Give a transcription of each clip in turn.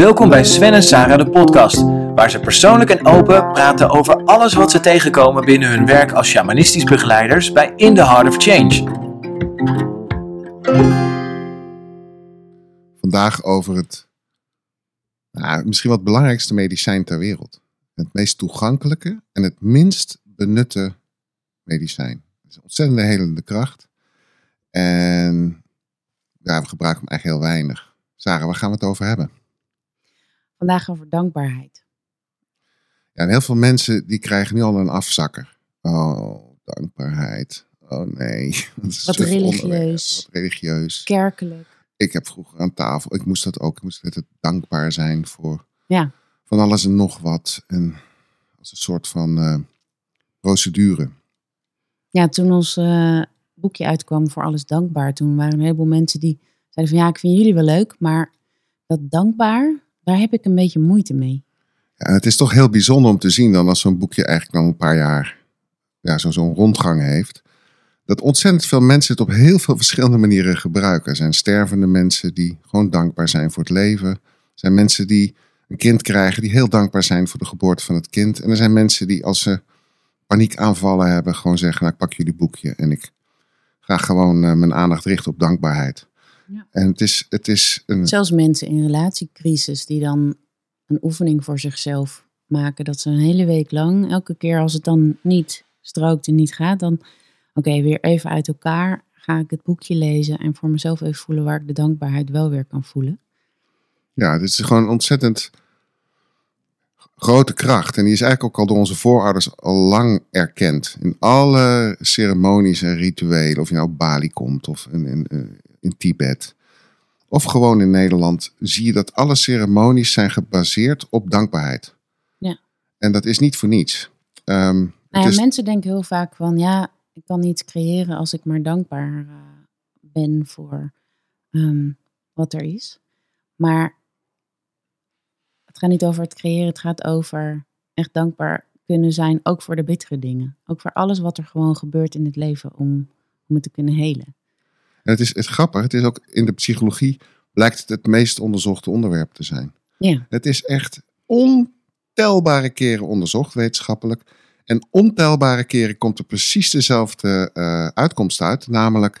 Welkom bij Sven en Sarah de podcast, waar ze persoonlijk en open praten over alles wat ze tegenkomen binnen hun werk als shamanistisch begeleiders bij In the Heart of Change. Vandaag over het nou, misschien het belangrijkste medicijn ter wereld. Het meest toegankelijke en het minst benutte medicijn. Het is een ontzettende helende kracht. En ja, we gebruiken hem eigenlijk heel weinig. Sarah, waar gaan we het over hebben? Vandaag over dankbaarheid. Ja, en heel veel mensen die krijgen nu al een afzakker. Oh, dankbaarheid. Oh nee. Wat religieus. Wat religieus. Kerkelijk. Ik heb vroeger aan tafel, ik moest dat ook, ik moest altijd dankbaar zijn voor Ja. van alles en nog wat. En als een soort van eh, procedure. Ja, toen ons eh, boekje uitkwam voor Alles Dankbaar, toen waren er een heleboel mensen die zeiden van ja, ik vind jullie wel leuk, maar dat dankbaar, daar heb ik een beetje moeite mee. Ja, het is toch heel bijzonder om te zien dan als zo'n boekje eigenlijk al een paar jaar ja, zo- zo'n rondgang heeft. Dat ontzettend veel mensen het op heel veel verschillende manieren gebruiken. Er zijn stervende mensen die gewoon dankbaar zijn voor het leven. Er zijn mensen die een kind krijgen die heel dankbaar zijn voor de geboorte van het kind. En er zijn mensen die als ze paniekaanvallen hebben gewoon zeggen, nou ik pak jullie boekje en ik ga gewoon eh, mijn aandacht richten op dankbaarheid. Ja. En het is, het is een, Zelfs mensen in relatiecrisis die dan een oefening voor zichzelf maken, dat ze een hele week lang, elke keer als het dan niet strookt en niet gaat, dan oké, weer even uit elkaar, ga ik het boekje lezen en voor mezelf even voelen waar ik de dankbaarheid wel weer kan voelen. Ja, dit is gewoon een ontzettend grote kracht. En die is eigenlijk ook al door onze voorouders al lang erkend. In alle ceremonies en rituelen. Of je nou op Bali komt of in, in, eh, in Tibet. Of gewoon in Nederland. Zie je dat alle ceremonies zijn gebaseerd op dankbaarheid. Ja. En dat is niet voor niets. Ehm, Nou het ja, is- mensen denken heel vaak van ja, ik kan iets creëren als ik maar dankbaar eh, ben voor ehm, wat er is. Maar het gaat niet over het creëren, het gaat over echt dankbaar kunnen zijn, ook voor de bittere dingen. Ook voor alles wat er gewoon gebeurt in het leven om, om het te kunnen helen. En het is het grappig, het is ook in de psychologie blijkt het het meest onderzochte onderwerp te zijn. Ja, Het is echt ontelbare keren onderzocht, wetenschappelijk. En ontelbare keren komt er precies dezelfde eh, uitkomst uit. Namelijk,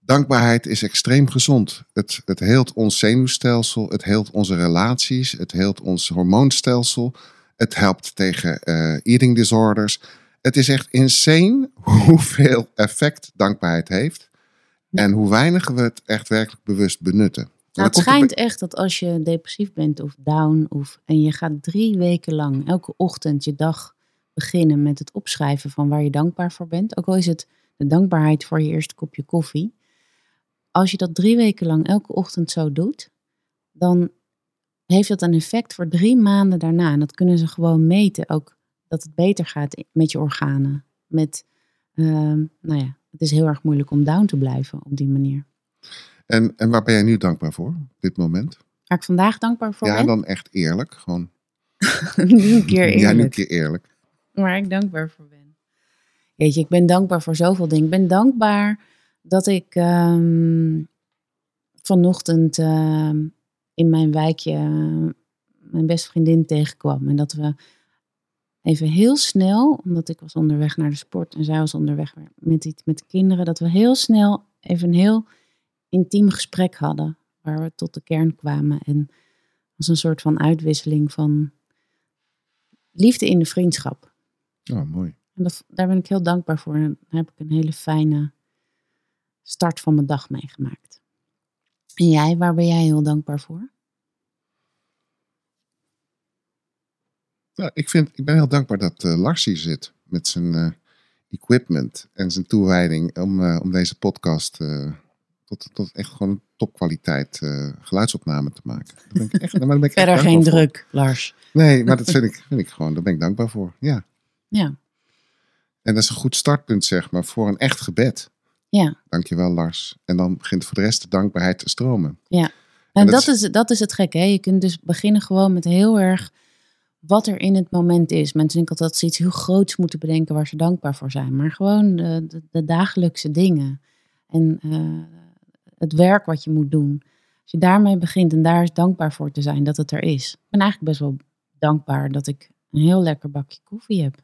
dankbaarheid is extreem gezond. Het, het heelt ons zenuwstelsel, het heelt onze relaties, het heelt ons hormoonstelsel. Het helpt tegen eh, eating disorders. Het is echt insane hoeveel effect dankbaarheid heeft. En hoe weinig we het echt werkelijk bewust benutten. En Nou, het schijnt echt dat als je depressief bent of down of, en je gaat drie weken lang elke ochtend je dag beginnen met het opschrijven van waar je dankbaar voor bent. Ook al is het de dankbaarheid voor je eerste kopje koffie. Als je dat drie weken lang elke ochtend zo doet, dan heeft dat een effect voor drie maanden daarna. En dat kunnen ze gewoon meten ook dat het beter gaat met je organen. Met, ehm, nou ja, het is heel erg moeilijk om down te blijven op die manier. En, en waar ben jij nu dankbaar voor op dit moment? Waar ik vandaag dankbaar voor ja, ben. dan echt eerlijk. Gewoon, nu een keer eerlijk. Ja, nu een keer eerlijk. Waar ik dankbaar voor ben. Weet je, ik ben dankbaar voor zoveel dingen. Ik ben dankbaar dat ik ehm, vanochtend ehm, in mijn wijkje eh, mijn beste vriendin tegenkwam. En dat we even heel snel, omdat ik was onderweg naar de sport en zij was onderweg met, iets, met de kinderen, dat we heel snel even een heel intiem gesprek hadden. Waar we tot de kern kwamen. En als een soort van uitwisseling van liefde in de vriendschap. Oh, mooi. En dat, daar ben ik heel dankbaar voor. En daar heb ik een hele fijne start van mijn dag meegemaakt. En jij, waar ben jij heel dankbaar voor? Ja, ik, vind, ik ben heel dankbaar dat eh, Lars hier zit met zijn eh, equipment en zijn toewijding om, eh, om deze podcast tot, tot echt gewoon topkwaliteit geluidsopname te maken. Daar ben ik echt, maar daar ben ik echt Verder geen voor. druk, Lars. Nee, maar dat vind ik, vind ik gewoon, daar ben ik dankbaar voor. Ja. Ja, En dat is een goed startpunt, zeg maar, voor een echt gebed. ja. Dankjewel, Lars. En dan begint voor de rest de dankbaarheid te stromen. En, En dat dat, is, dat is het gekke. Hè? Je kunt dus beginnen gewoon met heel erg wat er in het moment is. Mensen denken altijd dat ze iets heel groots moeten bedenken waar ze dankbaar voor zijn. Maar gewoon de, de, de dagelijkse dingen. En eh, het werk wat je moet doen. Als je daarmee begint en daar is dankbaar voor te zijn dat het er is. Ik ben eigenlijk best wel dankbaar dat ik een heel lekker bakje koffie heb.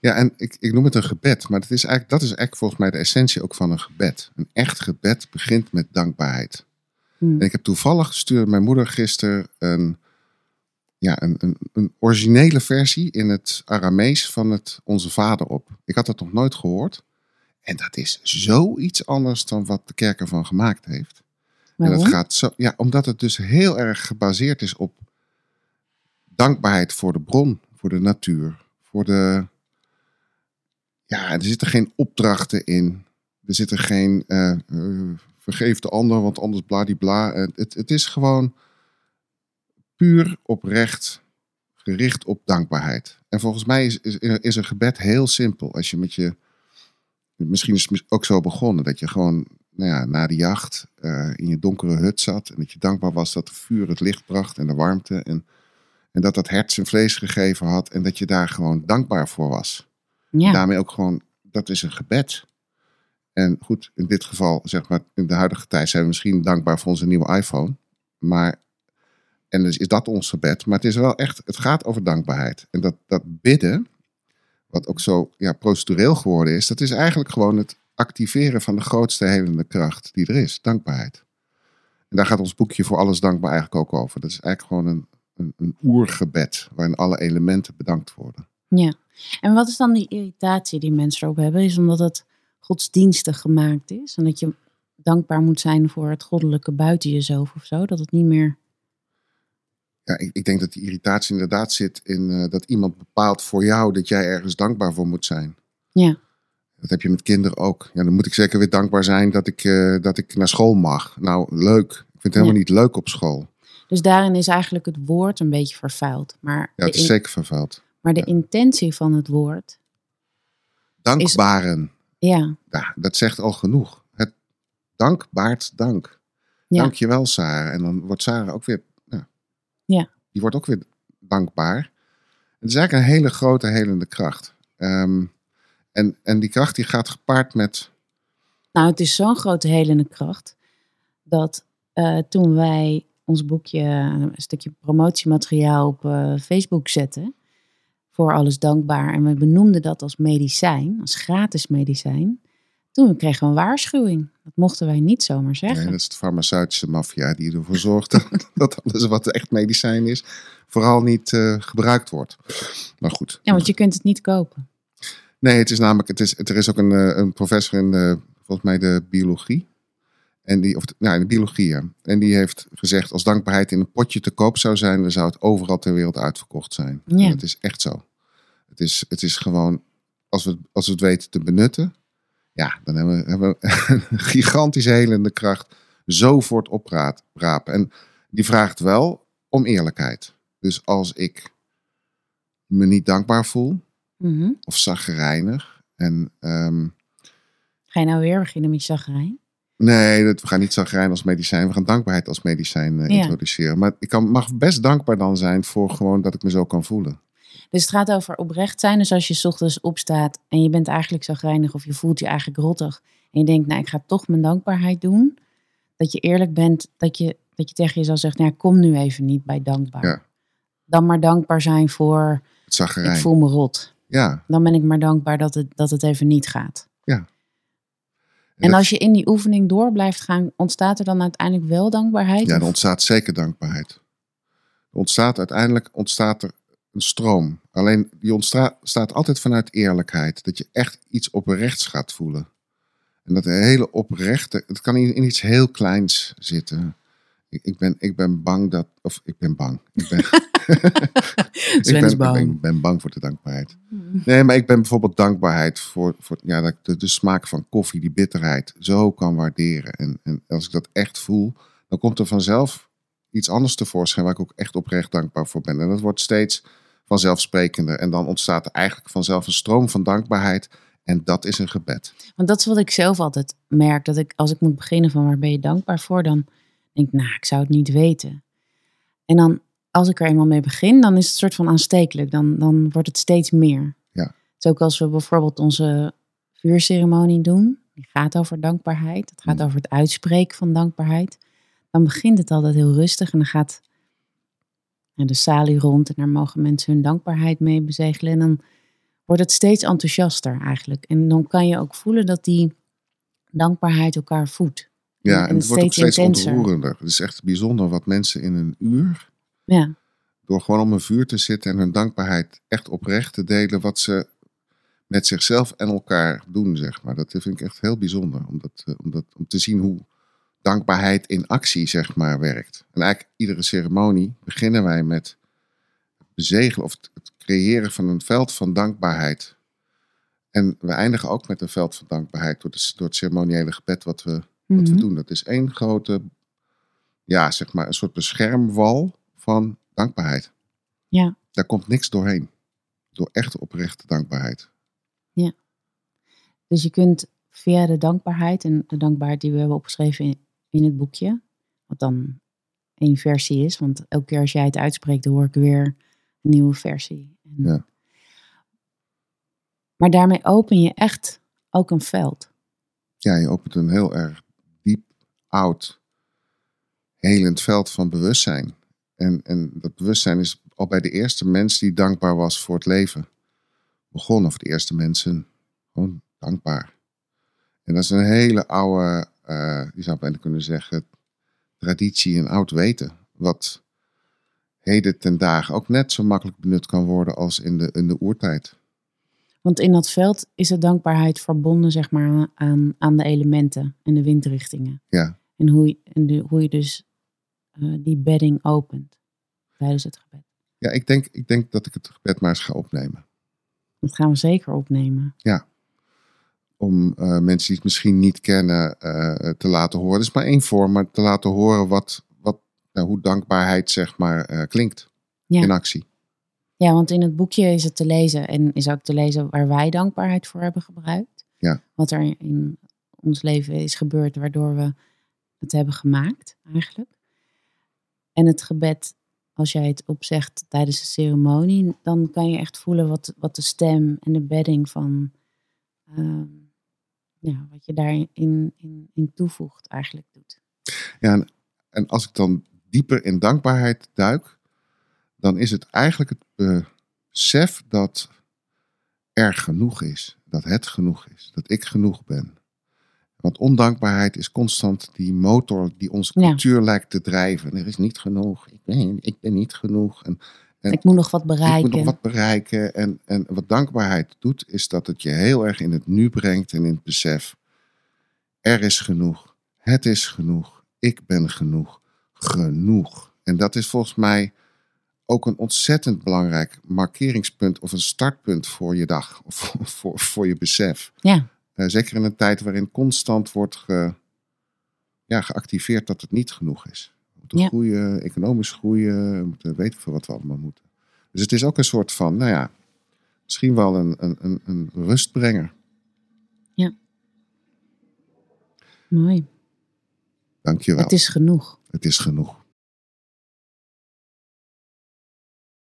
Ja, en ik, ik noem het een gebed, maar dat is, eigenlijk, dat is eigenlijk volgens mij de essentie ook van een gebed. Een echt gebed begint met dankbaarheid. Hm. En ik heb toevallig gestuurd mijn moeder gisteren een, ja, een, een, een originele versie in het Aramees van het Onze Vader op. Ik had dat nog nooit gehoord. En dat is zoiets anders dan wat de kerk ervan gemaakt heeft. En Waarom? dat gaat zo, ja, omdat het dus heel erg gebaseerd is op dankbaarheid voor de bron, voor de natuur, voor de. Ja, er zitten geen opdrachten in. Er zitten geen eh, eh, vergeef de ander, want anders bladibla. Eh, het, het is gewoon puur oprecht gericht op dankbaarheid. En volgens mij is, is, is een gebed heel simpel. Als je met je. Misschien is het ook zo begonnen dat je gewoon nou ja, na de jacht eh, in je donkere hut zat. En dat je dankbaar was dat het vuur het licht bracht en de warmte. En, en dat dat hert zijn vlees gegeven had. En dat je daar gewoon dankbaar voor was. Ja, Daarmee ook gewoon, dat is een gebed. En goed, in dit geval, zeg maar, in de huidige tijd zijn we misschien dankbaar voor onze nieuwe iPhone. Maar, en dus is dat ons gebed. Maar het is wel echt, het gaat over dankbaarheid. En dat, dat bidden, wat ook zo ja, procedureel geworden is, dat is eigenlijk gewoon het activeren van de grootste helende kracht die er is, dankbaarheid. En daar gaat ons boekje voor alles dankbaar eigenlijk ook over. Dat is eigenlijk gewoon een, een, een oergebed waarin alle elementen bedankt worden. ja. En wat is dan die irritatie die mensen erop hebben? Is omdat het godsdienstig gemaakt is. En dat je dankbaar moet zijn voor het goddelijke buiten jezelf of zo. Dat het niet meer... Ja, ik, ik denk dat die irritatie inderdaad zit in eh, dat iemand bepaalt voor jou dat jij ergens dankbaar voor moet zijn. Ja, Dat heb je met kinderen ook. Ja, dan moet ik zeker weer dankbaar zijn dat ik, eh, dat ik naar school mag. Nou, leuk. Ik vind het helemaal Ja. niet leuk op school. dus daarin is eigenlijk het woord een beetje vervuild. Maar, Ja, het is zeker vervuild. maar de intentie van het woord, Dankbaren. ja, Ja, dat zegt al genoeg. Het dank baart dank. Ja. Dank je wel, Sarah. En dan wordt Sarah ook weer... Ja. Die wordt ook weer dankbaar. Het is eigenlijk een hele grote helende kracht. Ehm, en, en die kracht die gaat gepaard met... Nou, het is zo'n grote helende kracht dat eh, toen wij ons boekje, een stukje promotiemateriaal op eh, Facebook zetten, voor alles dankbaar, en we benoemden dat als medicijn, als gratis medicijn, toen kregen we een waarschuwing. Dat mochten wij niet zomaar zeggen. Nee, dat is de farmaceutische maffia die ervoor zorgt dat, alles wat echt medicijn is, vooral niet eh, gebruikt wordt. Maar goed. Ja, want je kunt het niet kopen. Nee, het is namelijk, het is, er is ook een, eh, een professor in de, volgens mij de biologie. En die, of nou, in de biologie, ja. En die heeft gezegd, als dankbaarheid in een potje te koop zou zijn, dan zou het overal ter wereld uitverkocht zijn. Ja. En dat is echt zo. Het is, het is gewoon, als we, als we het weten te benutten, ja, dan hebben we, hebben we een gigantische helende kracht zo voor het oprapen. En die vraagt wel om eerlijkheid. Dus als ik me niet dankbaar voel, Mhm. of zagrijnig. En ehm, Ga je nou weer beginnen met zagrijn? nee, dat, we gaan niet zagrijnig als medicijn. We gaan dankbaarheid als medicijn eh, Ja. introduceren. Maar ik kan, mag best dankbaar dan zijn voor gewoon dat ik me zo kan voelen. Dus het gaat over oprecht zijn. Dus als je 's ochtends opstaat en je bent eigenlijk zagrijnig of je voelt je eigenlijk rottig. En je denkt, nou ik ga toch mijn dankbaarheid doen. Dat je eerlijk bent, dat je, dat je tegen jezelf zegt, nou kom nu even niet bij dankbaar. Ja. Dan maar dankbaar zijn voor, Het ik voel me rot. Ja, Dan ben ik maar dankbaar dat het, dat het even niet gaat. Ja. En als je in die oefening door blijft gaan, ontstaat er dan uiteindelijk wel dankbaarheid? ja, er ontstaat zeker dankbaarheid. Er ontstaat uiteindelijk ontstaat er een stroom. Alleen die ontstaat staat altijd vanuit eerlijkheid. Dat je echt iets oprechts gaat voelen. En dat hele oprechte, het kan in, in iets heel kleins zitten. Ik, ik, ben, ik ben bang dat, of ik ben bang. Ik ben, ik ben, bang. ben, bang voor de dankbaarheid. Nee, maar ik ben bijvoorbeeld dankbaarheid voor, voor ja, dat ik de, de smaak van koffie, die bitterheid, zo kan waarderen. En, en als ik dat echt voel, dan komt er vanzelf iets anders tevoorschijn waar ik ook echt oprecht dankbaar voor ben. En dat wordt steeds vanzelfsprekender. En dan ontstaat er eigenlijk vanzelf een stroom van dankbaarheid. En dat is een gebed. Want dat is wat ik zelf altijd merk. Dat ik, als ik moet beginnen van waar ben je dankbaar voor, dan denk ik, nou, ik zou het niet weten. En dan, als ik er eenmaal mee begin, dan is het soort van aanstekelijk. Dan, dan wordt het steeds meer. Ja. Is ook als we bijvoorbeeld onze vuurceremonie doen. Die gaat over dankbaarheid. Het gaat Mm. over het uitspreken van dankbaarheid. dan begint het altijd heel rustig en dan gaat de salie rond en daar mogen mensen hun dankbaarheid mee bezegelen. En dan wordt het steeds enthousiaster eigenlijk. En dan kan je ook voelen dat die dankbaarheid elkaar voedt. Ja, en, En het wordt ook steeds intenser. ontroerender. Het is echt bijzonder wat mensen in een uur, Ja, door gewoon om een vuur te zitten en hun dankbaarheid echt oprecht te delen, wat ze met zichzelf en elkaar doen, zeg maar. Dat vind ik echt heel bijzonder, om, dat, eh, om, dat, om te zien hoe dankbaarheid in actie, zeg maar, werkt. En eigenlijk iedere ceremonie beginnen wij met het bezegelen of het, creëren van een veld van dankbaarheid. En we eindigen ook met een veld van dankbaarheid door, de, door het ceremoniële gebed wat we, wat we Mhm. doen. Dat is één grote, ja, zeg maar, een soort beschermwal van dankbaarheid. Ja. Daar komt niks doorheen. Door echt oprechte dankbaarheid. Dus je kunt via de dankbaarheid en de dankbaarheid die we hebben opgeschreven in, in het boekje, wat dan één versie is, want elke keer als jij het uitspreekt, hoor ik weer een nieuwe versie. Ja. Maar daarmee open je echt ook een veld. Ja, je opent een heel erg diep, oud, helend veld van bewustzijn. En, en dat bewustzijn is al bij de eerste mens die dankbaar was voor het leven begonnen. Of de eerste mensen gewoon dankbaar. En dat is een hele oude, eh je zou bijna kunnen zeggen, traditie en oud weten. Wat heden ten dagen ook net zo makkelijk benut kan worden als in de, in de oertijd. Want in dat veld is de dankbaarheid verbonden zeg maar, aan, aan de elementen en de windrichtingen. Ja. En hoe je, en de, hoe je dus eh, die bedding opent tijdens het gebed. Ja, ik denk, ik denk dat ik het gebed maar eens ga opnemen. Dat gaan we zeker opnemen. Om eh, mensen die het misschien niet kennen eh, te laten horen. Het is maar één vorm, maar te laten horen wat, wat, nou, hoe dankbaarheid zeg maar eh, klinkt Ja. in actie. Ja, want in het boekje is het te lezen en is ook te lezen waar wij dankbaarheid voor hebben gebruikt. Ja. Wat er in ons leven is gebeurd waardoor we het hebben gemaakt eigenlijk. En het gebed, als jij het opzegt tijdens de ceremonie, dan kan je echt voelen wat, wat de stem en de bedding van, ehm, ja, wat je daarin in, in toevoegt eigenlijk doet. Ja, en, en als ik dan dieper in dankbaarheid duik, dan is het eigenlijk het besef dat er genoeg is. Dat het genoeg is. Dat ik genoeg ben. Want ondankbaarheid is constant die motor die onze Ja. cultuur lijkt te drijven. Er is niet genoeg. Ik ben, ik ben niet genoeg. En En ik moet nog wat ik bereiken. moet nog wat bereiken. En, en wat dankbaarheid doet, is dat het je heel erg in het nu brengt en in het besef. Er is genoeg. Het is genoeg. Ik ben genoeg. Genoeg. En dat is volgens mij ook een ontzettend belangrijk markeringspunt of een startpunt voor je dag. Of voor, voor, voor je besef. Ja, Eh, zeker in een tijd waarin constant wordt ge, ja, geactiveerd dat het niet genoeg is. Moeten Ja. groeien, economisch groeien, we moeten weten veel wat we allemaal moeten. Dus het is ook een soort van, nou ja, misschien wel een, een, een, een rustbrenger. mooi. Dankjewel. Het is genoeg. het is genoeg.